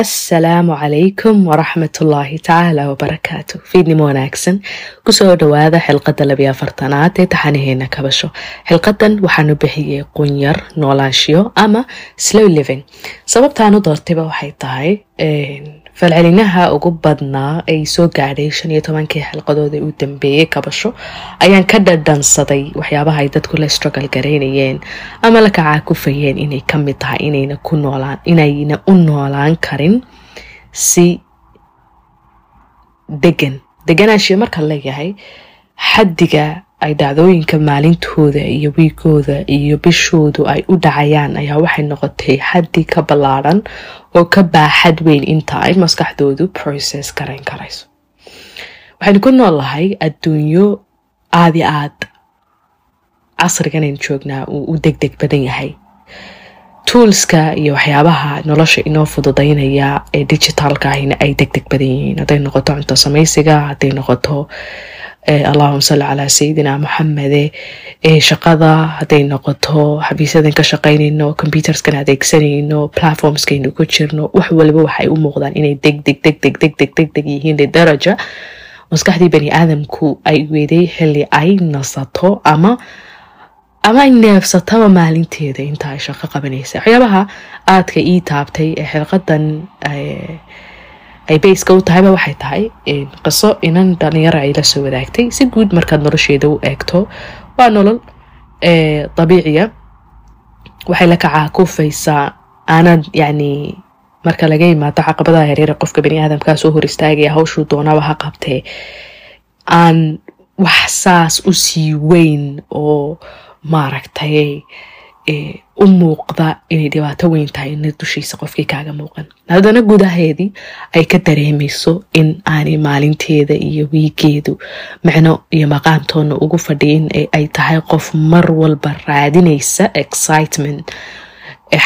assalaamu calaykum waraxmatullaahi tacaala wabarakaatu fiidnimo wanaagsan ku soo dhowaada xilqadda labiyo afartanaad ee taxanaheena kabasho. Xilqadan waxaanu bixiyey qunyar noolaanshiyo ama slow living. Sababtaanu doortayba waxay tahay falcelinaha ugu badnaa ay soo gaadhay shan iyo tobankii xilqadooda u dambeeyey kabasho ayaan ka dhadhansaday waxyaabaha ay dadku la struggle garaynayeen ama la kacaakufayeen inay ka mid tahay inayna ku noolaan inayna u noolaan karin si degan deganaashiya markaan leeyahay xaddiga ay dhacdooyinka maalintooda iyo wiigooda iyo bishoodu ay u dhacayaan ayaa waxay noqotay xaddi ka ballaadhan oo ka baaxad weyn inta ay maskaxdoodu process garayn karayso. Waxaynu ku noolahay adduunyo aadi aad casriganaynu joognaa uu u deg deg badan yahay. Toolska iyo waxyaabaha nolosha inoo fududaynaya ee digitaalka ahina ay deg deg badan yihiin. Hadday noqoto cunto samaysiga hadday noqoto allahuma salli calaa sayidina moxamede shaqada hadday noqoto xabiisyadan ka shaqaynayno computerskan adeegsanayno platformskaynu ku jirno wax waliba waxay u muuqdaan inay degdeg degdeg degdeg degdeg yihiin lidaraja maskaxdii bani aadamku ay weeday xilli ay nasato ama ama ay neefsataba maalinteeda inta ay shaqo qabanaysa. Waxyaabaha aadka ii taabtay ee xilqadan ay bayska u tahayba waxay tahay qiso inan dhalinyaro ay la soo wadaagtay. Si guud markaad nolosheeda u eegto waa nolol dabiiciya. Waxay la kacaakufaysaa aanad yacni marka laga yimaado caqabadaha yareere qofka bani aadamkaa soo hor istaagaya hawshuu doonaba ha qabtee. Aan wax saas u sii weyn oo maaragtay u muuqda inay dhibaato weyn tahay ina dushiisa qofkii kaaga muuqan haddana gudaheedii ay ka dareemayso in aanay maalinteeda iyo wiigeedu micno iyo maqaantoona ugu fadhiyin ay tahay qof mar walba raadinaysa excitement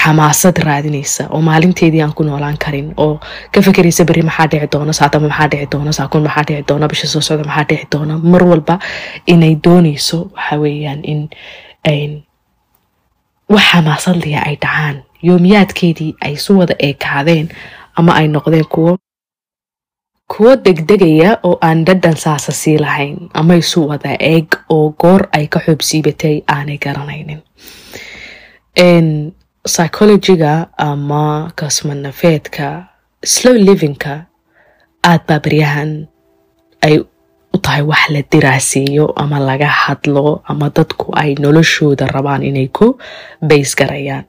xamaasad raadinaysa oo maalinteedii aan ku noolaan karin oo ka fekeraysa beri maxaa dhici doona saatama maxaa dhici doona saakun maxaa dhici doona bisha soo socda maxaa dhici doona mar walba inay doonayso waxa weeyaan in wax xamaasadliya ay dhacaan. Yoomiyaadkeedii ay isu wada eekaadeen ama ay noqdeen kuwo kuwo degdegaya oo aan dhadhan saasa sii lahayn ama isu wada eeg oo goor ay ka xoobsiibatay aanay garanaynin. Psychologiga ama kasmanafeedka slow livingka aad baa baryahan ay tahay wax la diraaseeyo ama laga hadlo ama dadku ay noloshooda rabaan inay ku bays garayaan.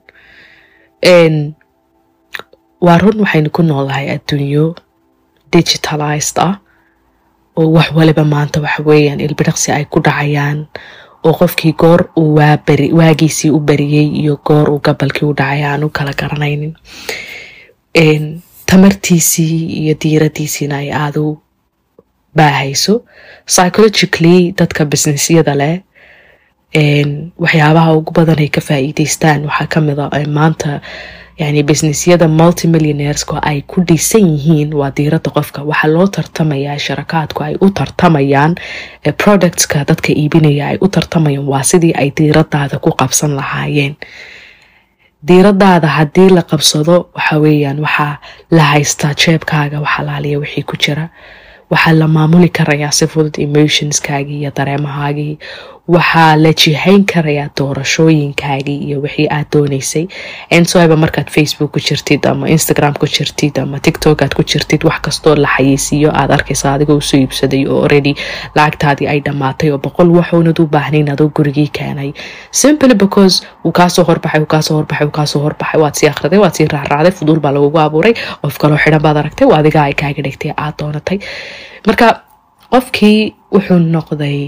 Waa run waxaynu ku noolahay adduunyo digitalized ah oo wax waliba maanta waxa weeyaan ilbidhaqsi ay ku dhacayaan oo qofkii goor uu waagiisii u bariyey iyo goor uu gabalkii u dhacay aan kala garanaynin. Tamartiisii iyo diiradiisiina ay aada u baahayso psychologically dadka businessyada leh waxyaabaha ugu badan ay ka faa'iideystaan waxaa ka mid a maanta yani businessyada multimillionairesko ay ku dhisan yihiin waa diirada qofka. Waxaa loo tartamayaa sharakaadku ay u tartamayaan productska dadka iibinaya ay u tartamayaan waa sidii ay diiradaada ku qabsan lahaayeen. Diiradaada haddii la qabsado waxa weeyaan waxaa la haystaa jeebkaaga waxalaaliya wixii ku jira waxaa la maamuli karayaa si fudud emotionskaagii iyo dareemahaagii waxaa la jihayn karayaa doorashooyinkaagii iyo wixii aad doonaysay ensoaba markaad facebook ku jirtid ama instagram ku jirtid ama tiktok aad ku jirtid wax kastoo la xayeysiiyo aad arkaysa adigoo u soo iibsaday oo already lacagtaadii ay dhammaatay oo boqol waxuunad u baahnayn adoo gurigii keenay. Simply because wuu kaasoo horbaxay kaasoo horbaxay kaasoo horbaxay waad sii akhriday waad sii raacraacday fuduul baa lagugu abuuray qof kaloo xidhan baad aragtay waa adigaa ay kaaga dhigtay aad doonatay. Marka qofkii wuxuu noqday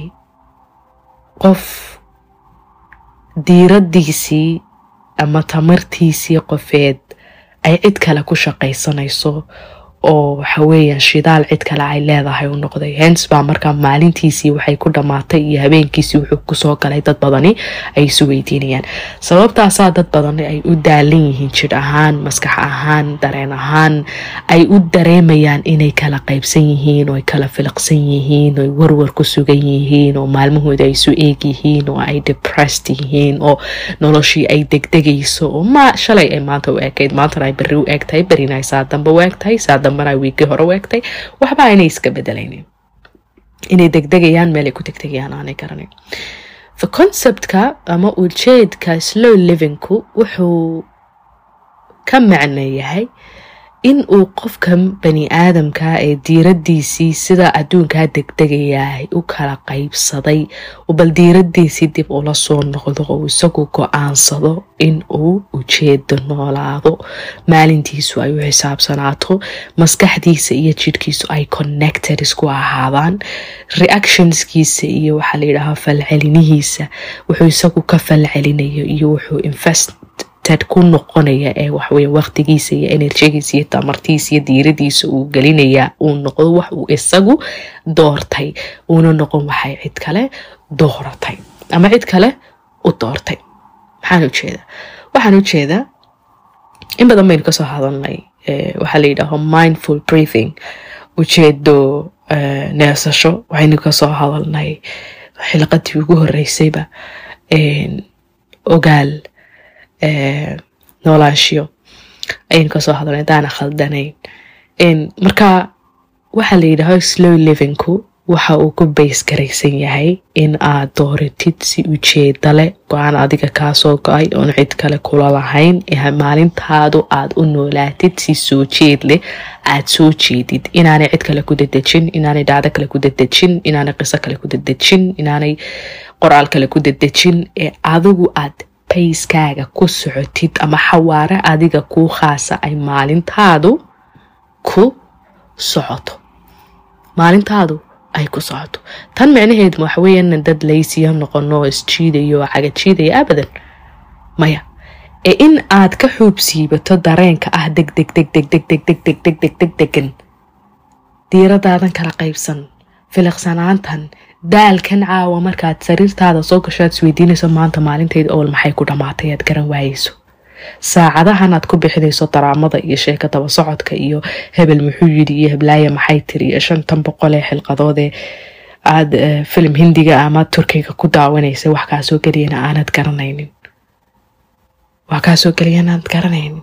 qof diiradiisii ama tamartiisii qofeed ay cid kale ku shaqaysanayso oo waxa weeyaan shidaal cid kale ay leedahay u noqday. Hens baa markaa maalintiisii waxay ku dhammaatay iyo habeenkiisii wuxuu ku soo galay dad badani ay isu weydiinayaan. Sababtaasaa dad badani ay u daalan yihiin jidh ahaan maskax ahaan dareen ahaan ay u dareemayaan inay kala qaybsan yihiin oo ay kala filiqsan yihiin oo ay warwar ku sugan yihiin oo maalmahooda ay isu eeg yihiin oo ay depressed yihiin oo noloshii ay degdegayso oo ma shalay ay maanta u eekayd maantana ay berri u eegtahay berrina ay saa dambe u eegtahay saa dambena ay wiigii hore u eegtay waxba aynay iska bedelaynin inay degdegayaan meel ay ku degdegayaan aanay garanayn the conceptka ama ujeedka slow livingku wuxuu ka macno yahay in uu qofka bani aadamka ee diiradiisii sida adduunkaa degdegayahay u kala qaybsaday bal diiradiisii dib ula soo noqdo oo isagu go'aansado in uu ujeedo noolaado. Maalintiisu ay u xisaabsanaato maskaxdiisa iyo jidhkiisu ay connected isku ahaadaan. Reactionskiisa iyo waxaa layidhaahaa falcelinihiisa wuxuu isagu ka falcelinayo iyo wuxuu invest tad ku noqonaya ee waxwey waqtigiisa iyo enerjigiisa iyo tamartiisa iyo diiradiisa uu gelinayaa uu noqdo wax uu isagu doortay. Uuna noqon waxay cid kale dooratay ama cid kale u doortay. Maxaan u jeedaa waxaan u jeedaa in badan baynu ka soo hadalnay waxaa la yidhaaho mindful breathing ujeedo neesasho. Waxaynu ka soo hadalnay xilqadii ugu horeysayba ogaal noolaanshiyo ayaynu ka soo hadalnay hadaana khaldanayn marka waxaa la yidhaaho slow livingku waxa uu ku bays garaysan yahay in aad dooratid si ujeeda leh go'aan adiga kaasoo go'ay oon cid kale kula lahayn maalintaadu aad u noolaatid si soo jeed leh aad soo jeedid. Inaanay cid kale ku dadejin inaanay dhacdo kale ku dadejin inaanay qiso kale ku dadejin inaanay qoraal kale ku dadejin ee adigu aad bayskaaga ku socotid ama xawaare adiga kuu khaasa ay maalintaadu ku socoto maalintaadu ay ku socoto tan micnaheedu waxaweeyaan dad laysiya noqono isjiidayo oo cagajiidaya abadan maya ee in aad ka xuubsiibato dareenka ah deg deg deg deg deg deg deg deg deg deg deg degan diiradaadan kala qaybsan filiqsanaantan daalkan caawa markaad sariirtaada soo gasho aad isweydiinayso maanta maalinteeda owal maxay ku dhammaatay aad garan waayeyso. Saacadahan aad ku bixinayso daraamada iyo sheeka daba socodka iyo hebel muxuu yidhi iyo heblaaya maxay tiri iyo shantan boqol ee xilqadoodee aad filim hindiga ama turkiga ku daawanaysay wax kaasoo geliyana aanad garanaynin. Wax kaasoo geliyana aanad garanaynin.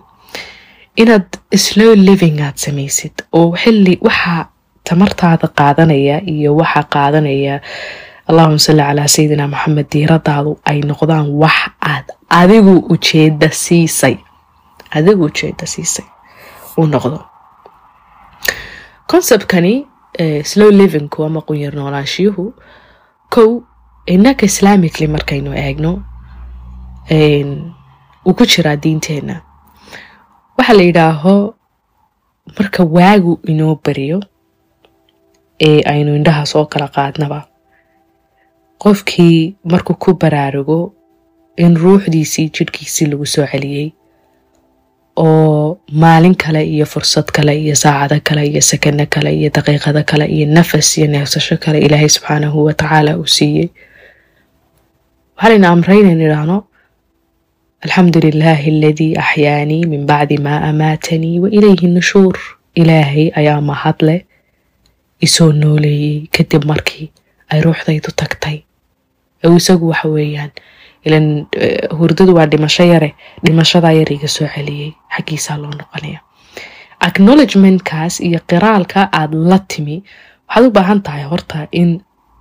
Inaad slow living aad samaysid oo xilli waxaa tamartaada qaadanaya iyo waxaa qaadanaya. Allahuma salli calaa sayidina maxamed diiradaadu ay noqdaan wax aad adigu ujeeda siisay. Adigu ujeeda siisay uu noqdo. Conceptkani slow livingku ama qunyar noolaanshiyuhu kow innaka islamically markaynu eegno uu ku jiraa diinteenna waxaa la yidhaaho marka waagu inoo bariyo ee aynu indhaha soo kala qaadnaba. Qofkii markuu ku baraarugo in ruuxdiisii jidhkiisii lagu soo celiyey oo maalin kale iyo fursad kale iyo saacado kale iyo sakano kale iyo daqiiqado kale iyo nafas iyo neefsasho kale ilaahay subxaanahu watacaala uu siiyey waxaalayna amray inaynu idhaahno alxamdu lilaahi aladii axyaanii min bacdi maa amaatanii wa ilayhi nushuur. Ilaahay ayaa mahadleh isoo nooleeyey kadib markii ay ruuxdaydu tagtay. Isagu waxa weeyaan ilan hurdadu waa dhimasho yare dhimashadaa yar iga soo celiyey xaggiisaa loo noqonaya. Acknowledgementkaas iyo qiraalka aad la timi waxaad u baahan tahay horta in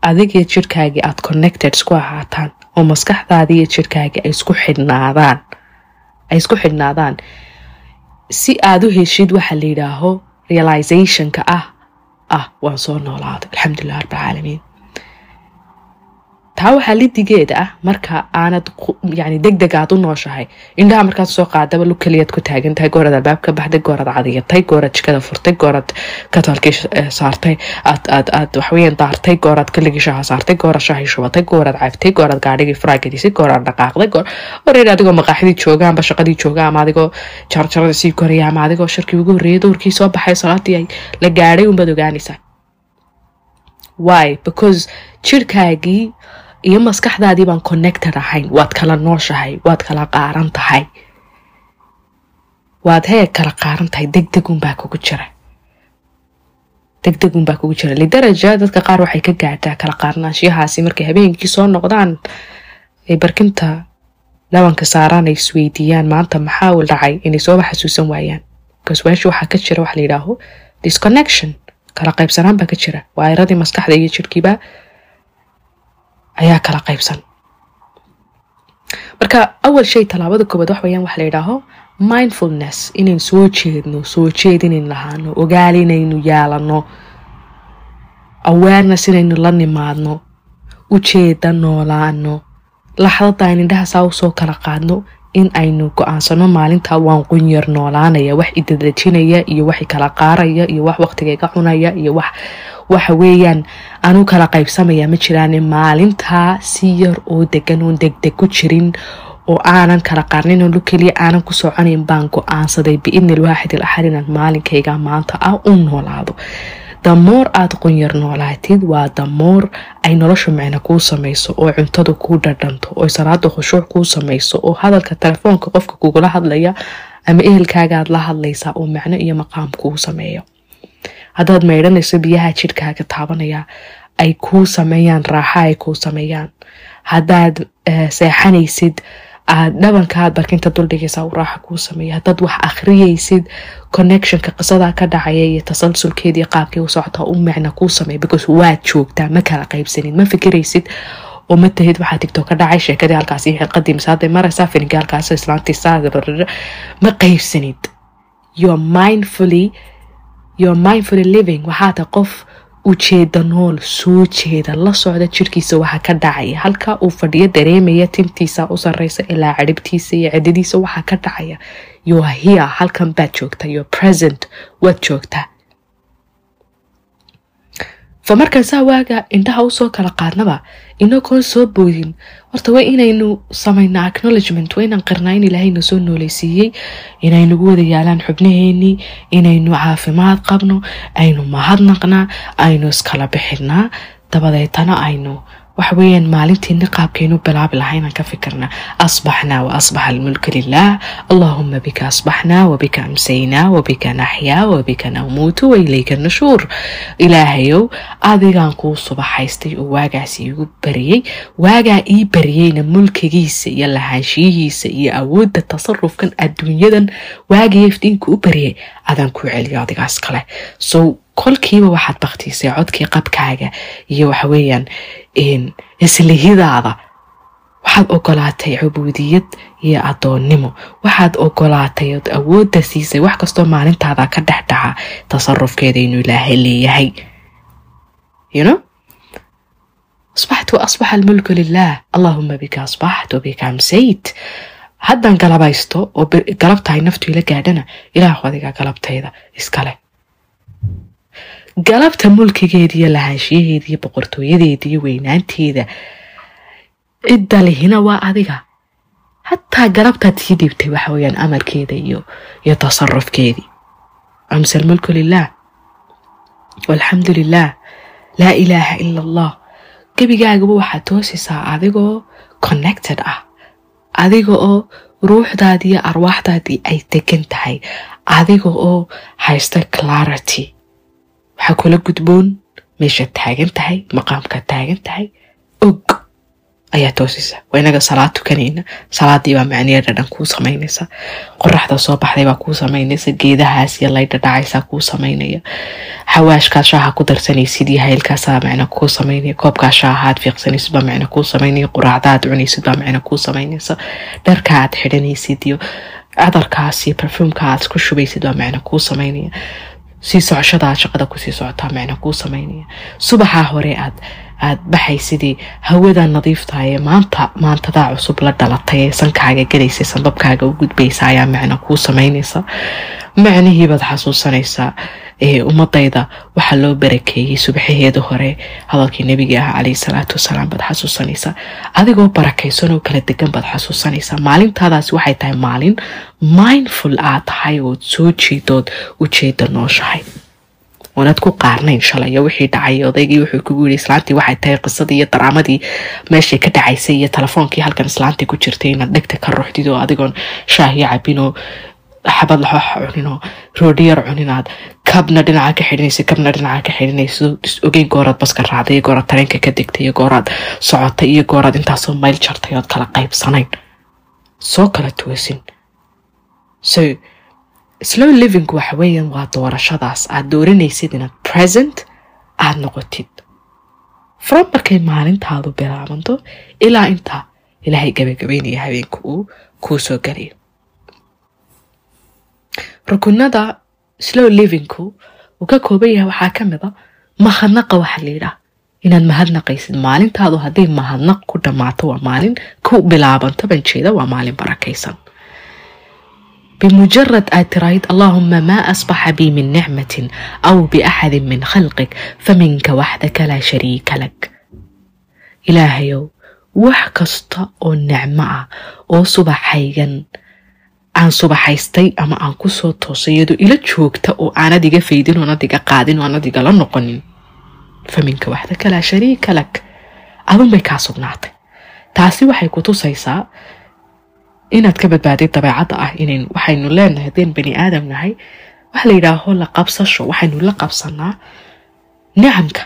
adigii jirhkaagii aad connected isku ahaataan oo maskaxdaadii iyo jirhkaagii ay isku xidhnaadaan. Ay isku xidhnaadaan. Si aad u heshid waxa la yidhaaho realizationka ah ah waan soo noolaaday alxamdulilah rabbilcaalamiin taa waxaa lidigeeda ah marka aanad yani deg deg aad u nooshahay. Indhaha markaad soo qaadaba lu keliyaad ku taagan. Tahay gooraad albaab ka baxday gooraad cadiyatay gooraad jikada furtay gooraad katolkii saartay. Aad waxweyan daartay gooraad kaligii saartay gooraad shahii shubatay gooraad caabtay gooraad gaadhigii furaa gelisay gooraad dhaqaaqday wareer adigoo maqaaxidii jooga amba shaqadii jooga ama adigoo jarjarada sii koraya ama adigoo shirkii ugu horreeyay dowrkii soo baxay salaadii ay la gaadhay unbaad ogaanaysaa why? Because jirkaagii iyo maskaxdaadii baan connected ahayn. Waad kala nooshahay waad kala qaaran tahay waad hee kala qaaran tahay degdegunbaa kugu jira. Degdegunbaa kugu jira. Lidaraja dadka qaar waxay ka gaadhaa kala qaarnaanshiyahaasi. Markay habeenkii soo noqdaan ay barkinta dhabanka saaraan ay isweydiiyaan maanta maxaa u dhacay? Inay sooba xasuusan waayaan. Bcause waxaa ka jira waxa la yidhaaho. Disconnection kala qaybsanaan baa ka jira. Waayaradii maskaxda iyo jirkiiba ayaa kala qaybsan. Marka awal shay tallaabada koobaad wax weyaan la yidhaaho mindfulness inaynu soo jeedno soo jeed inaynu lahaano ogaal inaynu yeelano awareness inaynu la nimaadno ujeeda noolaano laxdada aynu indhahaasaa u soo kala qaadno in aynu go'aansano maalintaa waan qunyar noolaanaya wax idadajinaya iyo wax kala qaaraya iyo wax waqtigayga cunaya iyo wax waxa weeyaan anu kala qaybsamaya ma jiraane maalintaa si yar oo degan oon degdeg ku jirin oo aanan kala qaarnin oo lu keliya aanan ku soconayn baan go'aansaday biidni alwaaxid il axad inaan maalinkayga maanta ah u noolaado. Damoor aada qunyar noolaatid waa damoor ay nolosha micno kuu samayso oo cuntada kuu dhadhanto oo salaada khushuuc kuu samayso oo hadalka telefoonka qofka kugula hadlaya ama ehelkaaga aad la hadlaysaa oo macno iyo maqaam kuu sameeyo haddaad maydhanayso biyaha jidhkaaga taabanaya ay kuu sameeyaan raaxa ay kuu sameeyaan. Haddaad seexanaysid aad dhabankaad barkinta duldhigaysaa uu raaxa kuu sameeya haddaad wax akhriyaysid connectionka qisada ka dhacaya iyo tasalsulkeedii qaabkii u socotaa u micna kuu sameeya because waad joogtaa ma kala qaybsanin ma fikiraysid oo ma tahid waxaa tigto ka dhacay sheekadii halkaasi xilqadii masaaday maraysaa filinki halkaas ma qaybsanid. Your mindfully your mindfully living waxaa tahay qof ujeeda nool soo jeeda la socda jirkiisa waxaa ka dhacaya halka uu fadhiyo dareemaya tintiisa u sareysa ilaa ciribtiisa iyo cidadiisa waxaa ka dhacaya yo hia halkan baad joogtaa yo present. Waad joogtaa fa markaan saa waaga indhaha u soo kala qaadnaba inagoon soo boodin horta waa inaynu samayna acknowledgement waa inaan qirnaa in ilaahayna soo nooleysiiyey inaynugu wada yaalaan xubnaheenii inaynu caafimaad qabno aynu mahadnaqnaa aynu iskala bixinaa dabadeetana aynu waxweeyaan maalintiini qaabkaynu bilaabi lahaa inaan ka fikirnaa asbaxnaa wa asbaxa almulku lilah allahuma bika asbaxnaa wabika amsaynaa wabika naxyaa wabika namuutu wailayka nashuur ilaahayow adigaan kuu subaxaystay oo waagaas iigu bariyey waagaa ii bariyeyna mulkigiisa iyo lahaanshiyihiisa iyo awoodda tasarufkan adduunyadan waagii iftiinku u bariyey adaan kuu celiyo adigaas kale. So kolkiiba waxaad baktiisay codkii qabkaaga iyo waxaweeyaan islihidaada. Waxaad ogolaatay cubuudiyad iyo adoonnimo. Waxaad ogolaatay ood awoodda siisay wax kastoo maalintaada ka dhex dhaca tasarufkeeda inuu ilaahay leeyahay. Yuno asbaxtu asbaxa almulku lilah allahuma bika asbaxt wabika amsayt. Haddaan galabaysto oo galabtahay naftu ila gaadhana ilaahu adiga galabtayda iskale galabta mulkigeeda iyo lahaanshiyaheeda iyo boqortooyadeeda iyo weynaanteeda cidda lihina waa adiga. Hataa galabtaad sii dhiibtay waxa weyaan amarkeeda iyo iyo tasarufkeedii amse almulku lilah walxamdu lilah laa ilaaha ila allah gebigaagaba waxaad toosisaa adigoo connected ah. Adiga oo ruuxdaadii iyo arwaaxdaadii ay degan tahay. Adiga oo haysta clarity waxaa kula gudboon meeshaad taagan tahay maqaamkaad taagan tahay og ayaa toosisa waa inaga salaad tukanayna salaadii baa macniya dhadhan kuu samaynaysa qoraxda soo baxday baa kuu samaynaysa geedahaas iyo laydha dhacaysaa kuu samaynaya xawaashkaad shaaha ku darsanaysid iyo haylkaasaa macna kuu samaynaya koobkaa shaahaad fiiqsanaysid baa macna kuu samaynaya quraacdaad cunaysid baa macna kuu samaynaysa dharka aad xidhanaysid iyo cadarkaas iyo barfuumka aad ku shubaysid baa macna kuu samaynaya sii socoshada aad shaqada ku sii socotaa macna kuu samaynaya subaxaa hore aad aad baxaysidii hawada nadiiftahaye maanta maantadaa cusub la dhalatay ee sankaaga gelaysay sanbabkaaga u gudbaysa ayaa micno kuu samaynaysa. Micnihiibaad xasuusanaysaa ummadayda waxaa loo barakeeyey subaxaheeda hore hadalkii nebiga ah calayhi salaatu wasalaam baad xasuusanaysaa adigoo barakaysan oo kala degan baad xasuusanaysaa maalintaadaasi waxay tahay maalin mindful aad tahay ood soo jeedood ujeeda nooshahay oonad ku qaarnayn shalayo wixii dhacay odaygii wuxuu kugu yiri islaantii waxay tahay qisadii iyo daraamadii meeshay ka dhacaysay iyo telefoonkii halkan islaantii ku jirtay inaad dhegta ka ruuxdid oo adigoon shaahiyo cabinoo xabad laxoox cuninoo roodhiyar cuninaad kabna dhinaca ka xidhinaysa kabna dhinaca ka xidhinayso ogeyn gooraad baska raacday iyo gooraad tareenka ka degtay iyo gooraad socotay iyo gooraad intaasoo mayl jartay ood kala qaybsanayn soo kala so slow living waxa weeyaan waa doorashadaas. Aad dooranaysid inaad present aada noqotid. From markay maalintaadu bilaabanto ilaa intaa ilaahay gabagabeynaya habeenka uu kuu soo galayo rukunada slow livingku uu ka kooban yahay waxaa ka mid a mahadnaqa waxa la yidhaah inaad mahadnaqaysid maalintaadu hadday mahadnaq ku dhammaato waa maalin ku bilaabanto ban jeeda waa maalin barakaysan بمجرد أتريد اللهم ما أصبح بي من نعمة أو بأحد من خلقك فمنك وحدك لا شريك لك إلهيو wax kasta oo nicmo ah oo subaxaygan aan subaxaystay ama aan ku soo toosay iyadoo ila joogta oo aanad iga faydin oonad iga qaadin oonad igala noqonin faminka waxdaka laa shariika lak adun bay kaa sugnaatay taasi waxay ku tusaysaa inaad ka badbaaday dabeecadda ah inayn waxaynu leenahay haddeen bani aadam nahay waxa la yidhaaho la qabsasho waxaynu la qabsanaa nicamka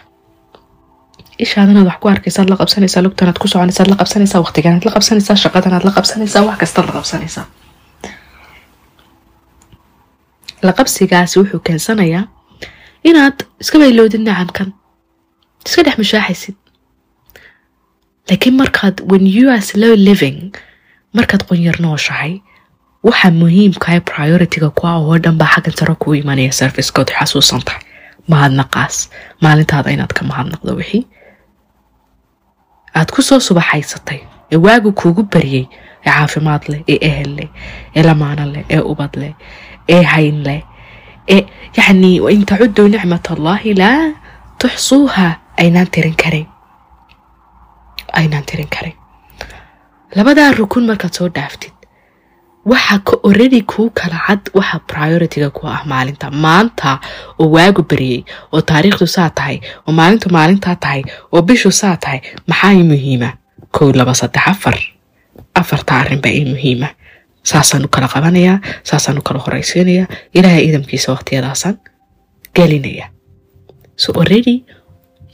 ishaadanaad wax ku arkaysaad la qabsanaysaa lugtanaad ku soconaysaad la qabsanaysaa waqtiganaad la qabsanaysaa shaqadanaad la qabsanaysaa wax kastaad la qabsanaysaa la qabsigaasi wuxuu keensanayaa inaad iska bayloodid nicamkan iska dhex mushaaxaysid laakiin markaad when you are slow living markaad qunyar nooshahay waxa muhiimkahay priority-ga ku ah oo dhan baa xaggan saro kuu imanaya servicekood xasuusan tahay mahadnaqaas maalintaada inaad ka mahadnaqdo wixii. Aad ku soo subaxaysatay ee waagu kuugu baryay ee caafimaad leh ee ehel leh ee lamaano leh ee ubad leh ee hayn leh ee yacni wain tacuduu nicmat allahi laa tuxsuuha aynaan tirin karin. Aynaan tirin karin labadaa rukun markaad soo dhaaftid waxa ka oradi kuu kala cad waxa priority-ga ku ah maalinta. Maanta oo waagu baryay oo taariikhdu saa tahay oo maalintu maalintaa tahay oo bishu saa tahay maxaa ii muhiima? Kow laba saddex afar. Afarta arrin baa ii muhiima. Saasaan u kala qabanayaa saasaan u kala horaysiinayaa ilaahay idamkiisa waqtiyadaasaan gelinaya so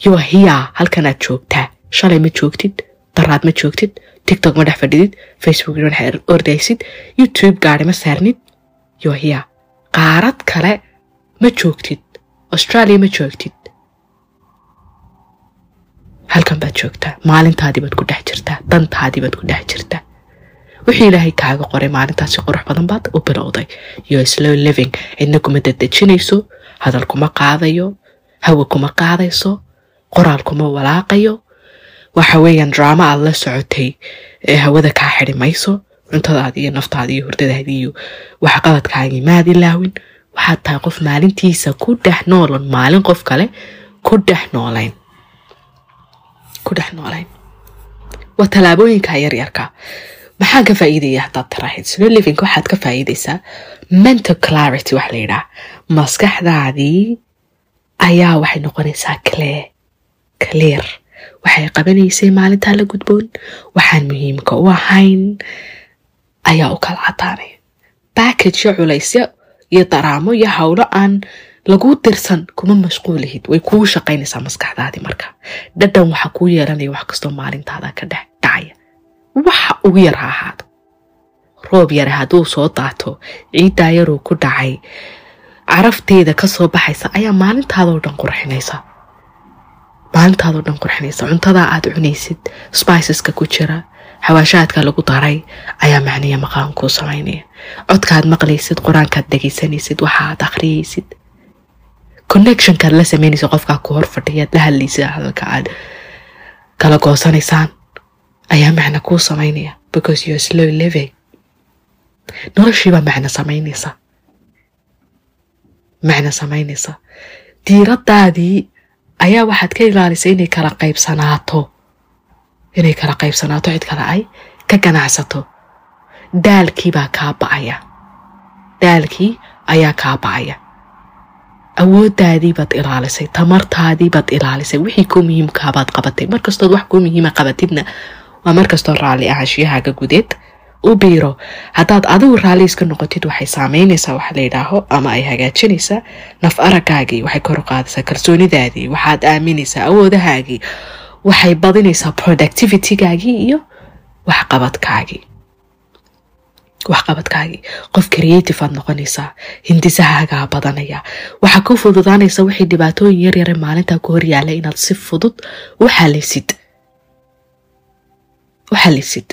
you're here halkanaad joogtaa. Shalay ma joogtid daraad ma joogtid tiktok ma dhex fadhidid facebook ma ordaysid youtube gaari ma saarnid here qaarad kale ma joogtid australia ma joogtid halkan baad joogtaa maalintaadii baad ku dhex jirtaa dantaadii baad ku dhex jirtaa wixii ilaahay kaaga qoray maalintaasi qurux badan baad u bilowday yo slow living. cidna kuma dadejinayso hadal kuma qaadayo hawa kuma qaadayso qoraal kuma walaaqayo waxa weeyaan drama aad la socotay ee hawada kaa xidi mayso cuntadaadi iyo naftaadi iyo hurdadaadi iyo waxa qaladkaagii maad ilaawin waxaad tahay qof maalintiisa ku dhex noolan maalin qof kale ku dhex noolayn ku dhex noolayn waa tallaabooyinka yaryarka maxaan ka faa'iidaya haddaad tiraahid slow living waxaad ka faa'iidaysaa mental clarity waxa la yidhaha. Maskaxdaadii ayaa waxay noqonaysaa clear clear waxay qabanaysay maalintaa la gudboon. Waxaan muhiimka u ahayn. Ayaa u kala cadaanaya backagyo culaysyo iyo daraamo iyo howlo aan laguu dirsan kuma mashquulihid. Way kuu shaqaynaysaa maskaxdaadii marka. Dhadhan waxa kuu yeelanaya wax kastoo maalintaada ka dhex dhacaya. Waxa ugu yar ha ahaado roob yare hadduu soo daato ciiddaa yaruu ku dhacay carafteeda ka soo baxaysa ayaa maalintaadoo dhan qurxinaysa maalintaadoo dhan qurxinaysa. Cuntadaa aad cunaysid spiceska ku jira xawaashaadka lagu daray ayaa macniya maqaan kuu samaynaya codkaad maqlaysid qur'aankaad dhegaysanaysid waxaad akhriyaysid connectionkaad la samaynaysid qofkaa ku hor fadhiyaad la hadlaysid hadalka aad kala goosanaysaan ayaa macno kuu samaynaya because you're slow living. Noloshiibaa macno samaynaysa. Macno samaynaysa. Diiradaadii ayaa waxaad ka ilaalisay inay kala qaybsanaato. Inay kala qaybsanaato cid kale ay ka ganacsato. Daalkii baa kaa ba'aya. Daalkii ayaa kaa ba'aya. Awooddaadii baad ilaalisay tamartaadii baad ilaalisay wixii kuu muhiimkaabaad qabatay. Markastood wax kuu muhiima qabatidna waa markastoo raalli ahaanshyahaaga gudeed u biiro. Haddaad adigu raalli iska noqotid waxay saameynaysaa wax la yidhaaho ama ay hagaajinaysaa naf aragaagii waxay kor u qaadaysaa kalsoonidaadii waxaad aaminaysaa awoodahaagii waxay badinaysaa productivitygaagii iyo waxqabadkaagii. Waxqabadkaagii. Qof creative aad noqonaysaa hindisahaagaa badanaya. Waxaa ku fududaanaysa wixii dhibaatooyin yaryare maalintaa ku horyaalay inaad si fudud u xalisid u xalisid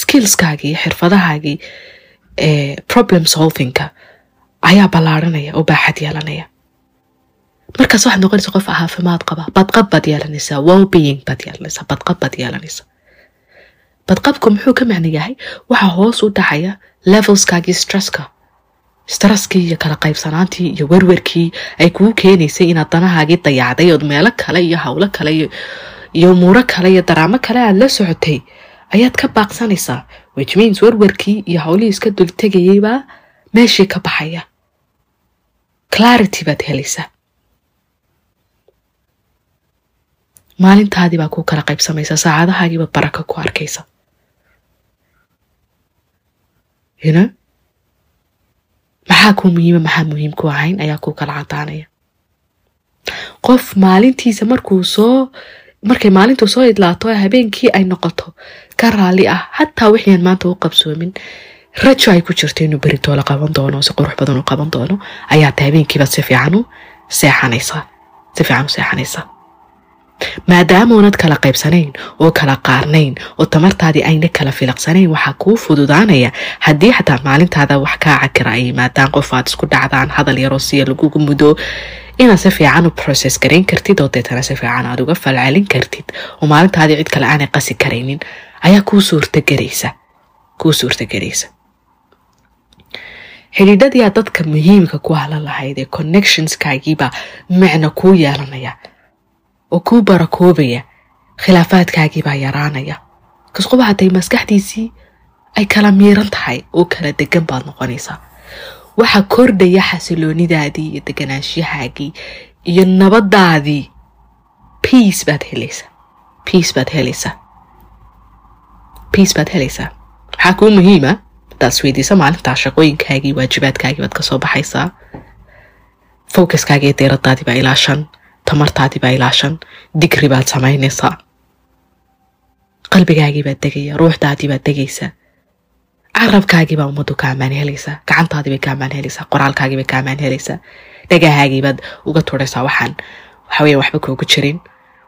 skillskaagii iyo xirfadahaagii problem solvingka ayaa ballaaranaya oo baaxad yeelanaya. Markaas waxaad noqonaysa qof caafimaad qaba badqab baad yeelanaysaa wellbeing baad yeelanaysaa badqab baad yeelanaysaa. Badqabku muxuu ka macno yahay? Waxaa hoos u dhacaya levelskaagii stresska. Stresskii iyo kala qaybsanaantii iyo werwerkii ay kuu keenaysay inaad danahaagii dayacday ood meelo kale iyo howlo kale iyo umuuro kale iyo daraamo kale aad la socotay ayaad ka baaqsanaysaa which means werwerkii iyo howlihii iska dultegayaybaa meeshii ka baxaya. Clarity baad helaysaa. Maalintaadii baa kuu kala qaybsamaysa saacadahaagiiba baraka ku arkaysa yno maxaa kuu muhiima maxaa muhiim ku ahayn ayaa kuu kala cadaanaya qof maalintiisa markuu soo markay maalintu soo idlaato habeenkii ay noqoto ka raalli ah xataa wixiian maanta u qabsoomin. Rajo ay ku jirto inuu beritoola qaban doono si qurux badan u qaban doono. Ayaata habeenkiibaad si fiican u seexanaysaa si fiican u seexanaysaa maadaamoonad kala qaybsanayn oo kala qaarnayn oo tamartaadii ayna kala filaqsanayn waxaa kuu fududaanaya haddii xataa maalintaada wax kaa cakira ay yimaadaan qof aad isku dhacdaan hadal yaroo siya lagugu mudo. Inaad si fiican u process garayn kartid oo deetana si fiican aad uga falcelin kartid oo maalintaadii cid kale aanay qasi karaynin. Ayaa kuu suurtagelaysa kuu suurtagelaysa xidhiidhadii aad dadka muhiimka ku halan lahayd ee connectionskaagiibaa macno kuu yeelanaya oo kuu barakoobaya khilaafaadkaagiibaa yaraanaya kasquba hatay maskaxdiisii ay kala miiran tahay oo kala degan baad noqonaysaa waxaa kordhaya xasiloonidaadii iyo deganaanshahaagii iyo nabadaadii peace baad helaysaa peace baad helaysaa peace baad helaysaa maxaa kuu muhiima hadaad isweydiisa maalintaa shaqooyinkaagii waajibaadkaagii baad ka soo baxaysaa focuskaagii iyo deeradaadii baa ilaashan tamartaadii baa ilaashan digri baad samaynaysaa qalbigaagii baad degaya ruuxdaadii baad degaysaa carabkaagii baa ummaddu ka ammaan helaysaa gacantaadii bay ka ammaan helaysaa qoraalkaagii bay ka ammaan helaysaa dhagahaagii baad uga turaysaa waxaan waxaweya waxba koogu jirin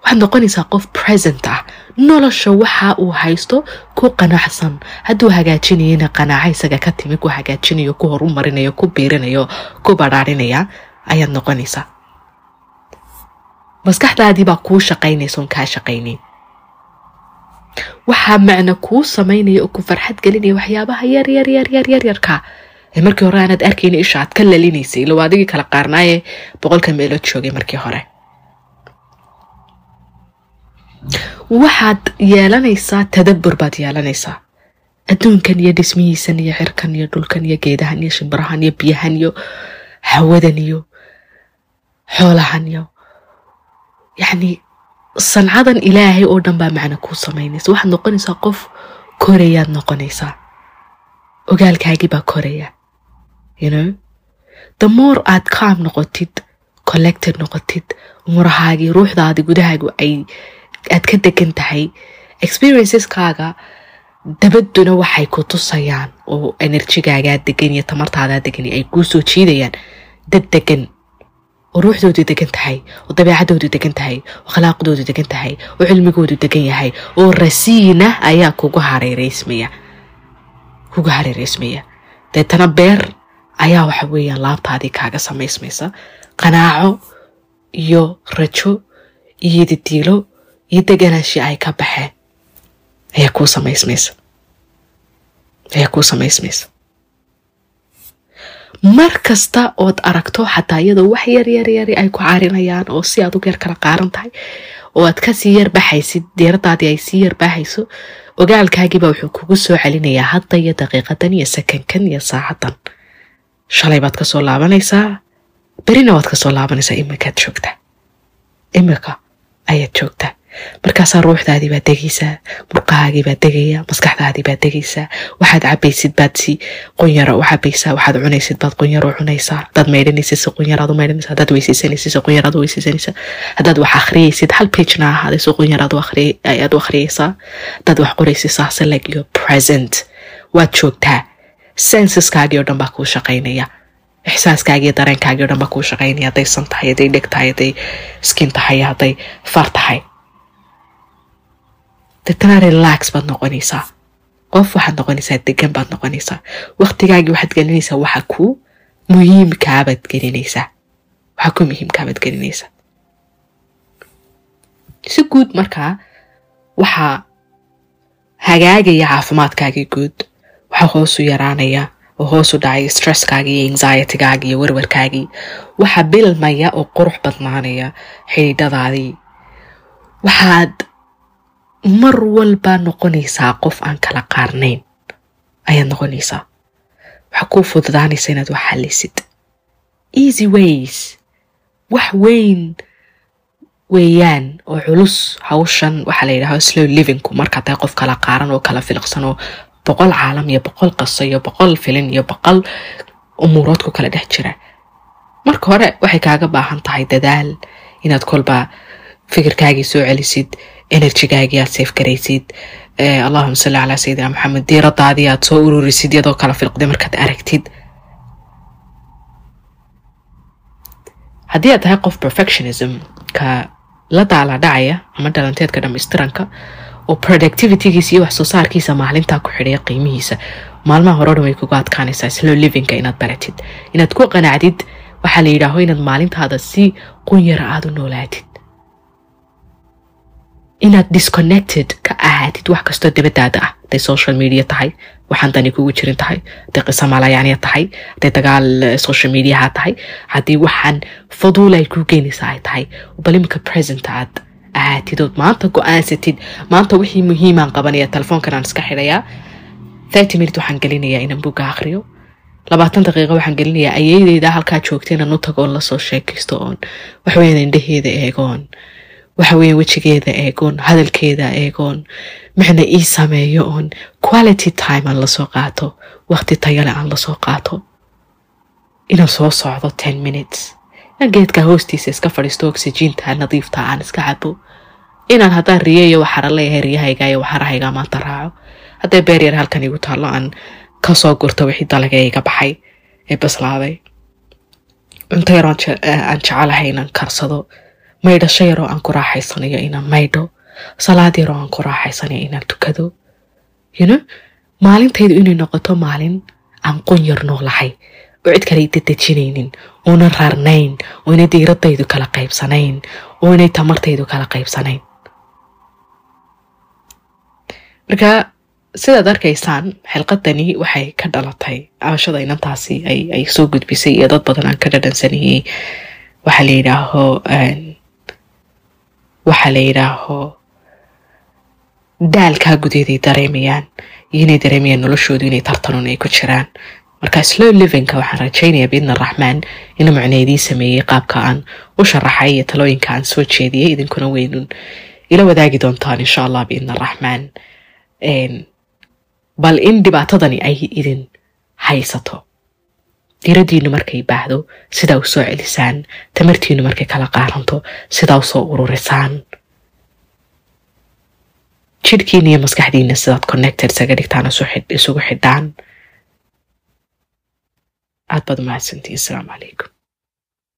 waxaad noqonaysaa qof present ah nolosha waxa uu haysto ku qanacsan hadduu hagaajinayana qanaaco isaga ka timi ku hagaajinayo ku horumarinayo ku biirinayo ku badhaarinaya ayaad noqonaysaa maskaxdaadii baa kuu shaqaynaysa oon kaa shaqaynayn waxaa macno kuu samaynaya oo ku farxad gelinaya waxyaabaha yar yar yar yar yar yarka ee markii hore aanaad arkayna isha aad ka lalinaysay ilo adigii kala qaarnaaye boqolka meelood joogay markii hore waxaad yeelanaysaa tadabbur baad yeelanaysaa adduunkan iyo dhismihiisan iyo cirkan iyo dhulkan iyo geedahan iyo shimbirahan iyo biyahan iyo hawadan iyo xoolahan iyo yacni sancadan ilaahay oo dhan baa macno kuu samaynaysa. Waxaad noqonaysaa qof korayaad noqonaysaa. Ogaalkaagii baa koraya you know? The more aad calm noqotid collected noqotid umurahaagii ruuxdaadii gudahaagu ay aad ka degan tahay experienceeskaaga dabadduna waxay ku tusayaan oo enerjigaagaa degan iyo tamartaadaa degan ay kuu soo jiidayaan dad degan oo ruuxdoodu degan tahay oo dabeecadoodu degan tahay oo akhlaaqdoodu degan tahay oo cilmigoodu degan yahay oo rasiina ayaa kugu hareereysmaya kugu hareereysmaya deetana beer ayaa waxa weeyaan laabtaadii kaaga samaysmaysa qanaaco iyo rajo iyo didiilo iyo deganaashi ay ka baxeen ayaa kuu samaysmaysa ayaa kuu samaysmaysa mar kasta ood aragto xataa iyadoo wax yar yar yari ay ku carinayaan oo si aad u yar kala qaaran tahay oo aad ka sii yar baxaysid diiradaadii ay sii yar baaxayso ogaalkaagiiba wuxuu kugu soo celinayaa hadda iyo daqiiqadan iyo sakankan iyo saacadan shalay baad ka soo laabanaysaa berina waad ka soo laabanaysaa iminkaad joogtaa. Imika ayaad joogtaa markaasaa ruuxdaadii baad degaysaa murqahaagii baad degaya maskaxdaadii baad degaysaa waxaad cabaysid baad si qunyara u cabaysaa waxaad cunaysid baad qunyaro cunaysaa. Haddaad maydhanaysid si qunyaraad u maydhanaysaa haddaad weysaysanaysid si qunyaraad u weysaysanaysaa. Haddaad wax akhriyaysid hal pagena ahaaday si qunyaraad ayaad u akhriyaysaa haddaad wax qoraysid saase like your present. Waad joogtaa. Sensiskaagii oo dhan baa kuu shaqaynaya. Ixsaaskaagii dareenkaagii o dhan baa kuu shaqaynaya. Hadday san tahay hadday dheg tahay hadday skin tahay hadday far tahay deetana relax baad noqonaysaa. Qof waxaad noqonaysaa degan baad noqonaysaa. Waqtigaagii waxaad gelinaysaa waxa ku muhiimkaabaad gelinaysaa. Waxa ku muhiimkaabaad gelinaysaa. Si guud markaa waxaa hagaagaya caafimaadkaagii guud waxaa hoosu yaraanaya oo hoosu dhacaya stresskaagii iyo anxietygaagii iyo warwarkaagii waxaa bilmaya oo qurux badnaanaya xidhiidhadaadii. Waxaad mar walba noqonaysaa qof aan kala qaarnayn ayaad noqonaysaa waxaa kuu fududaanaysa inaad wax xalisid easy ways. Wax weyn. Weeyaan oo culus hawshan waxaa la yidhaha slow livingku markaa tahay qof kala qaaran oo kala filiqsan oo boqol caalam iyo boqol qaso iyo boqol filin iyo boqol umuurood ku kala dhex jira marka hore waxay kaaga baahan tahay dadaal inaad kolba fikirkaagii soo celisid enerjigaagii aad seef garaysid. Allahuma salli calaa sayidina maxamed diiradaadii aad soo ururisid iyadoo kala filqday markaad aragtid. Haddii aad tahay qof perfectionism ka la daala dhacaya ama dhalanteedka dhamaystiranka oo productivitygiisa iyo wax soo saarkiisa maalintaa ku xidhaya qiimihiisa maalmaha hore dhan way kuga adkaanaysaa slow livingka inaad baratid. Inaad ku qanacdid waxaa la yidhaaho inaad maalintaada si qunyara aada u noolaatid inaad disconnected ka ahaatid wax kastoo dabadaada ah. Hadday social media tahay waxaan kugu jirin tahay. Qisa malayaaniya tahay hadday dagaal social mediaha tahay. Haddii waxaan faduul ay kuu geynaysaa ay tahay bal iminka present aad ahaatid ood maanta go'aansatid maanta wixii muhiimaan qabanaya telefoonkan aan iska xidhayaa thirty minute waxaan gelinayaa inaan buga akhriyo. Labaatan daqiiqa waxaan gelinayaa ayeydeyda halkaa joogta inaan u tago oon la soo sheekaysto oon. Waxweyn indhaheeda eegoon waxaweeye wejigeeda eegoon hadalkeeda eegoon micna ii sameeyo oon quality time aan la soo qaato waqti tayale aan la soo qaato. Inaan soo socdo ten minutes. Inaan geedka hoostiisa iska fadhiisto oxyjiinta nadiifta aan iska cabo inaan haddaan riyo iyo leeyahay riyahayga iyo maanta raaco. Hadday beer yar halkan igu taallo aan ka soo gurto wixii dalaga iga baxay ee baslaaday cunto yaroo aan jecelahay inaan karsado maydhasho yaroo aan ku raaxaysanayo inaan maydho. Salaad yaroo aan ku raaxaysanayo inaan tukado. Yno maalintaydu inay noqoto maalin aan qunyar noolahay oo cid kale idadejinaynin oonan raarnayn oo diiradaydu kala qaybsanayn oo inay tamartaydu kala qaybsanayn. Marka sidaad arkaysaan xilqadani waxay ka dhalatay. Abashada inantaasi ay soo gudbisay iyo dad badan aan ka dhadhansanayay waxaa la yidhaaho waxaa la yidhaaho daalkaa gudeeday dareemayaan iyo inay dareemayaan noloshoodu inay tartanun ay ku jiraan. Marka slow livingka waxaan rajaynayaa biidna araxmaan inuu macna idiin sameeyey qaabka aan u sharaxay iyo talooyinka aan soo jeediyey. Idinkuna weynun ila wadaagi doontaan insha allah biidna araxmaan bal in dhibaatadani ay idin haysato diiradiinu markay baahdo sidaa u soo celisaan tamartiinu markay kala qaaranto sidaa u soo ururisaan. Jidhkiina iyo maskaxdiina sidaad connected isaga dhigtaan isugu xidhaan. Aad baad umahadsantiin asalaamu calaykum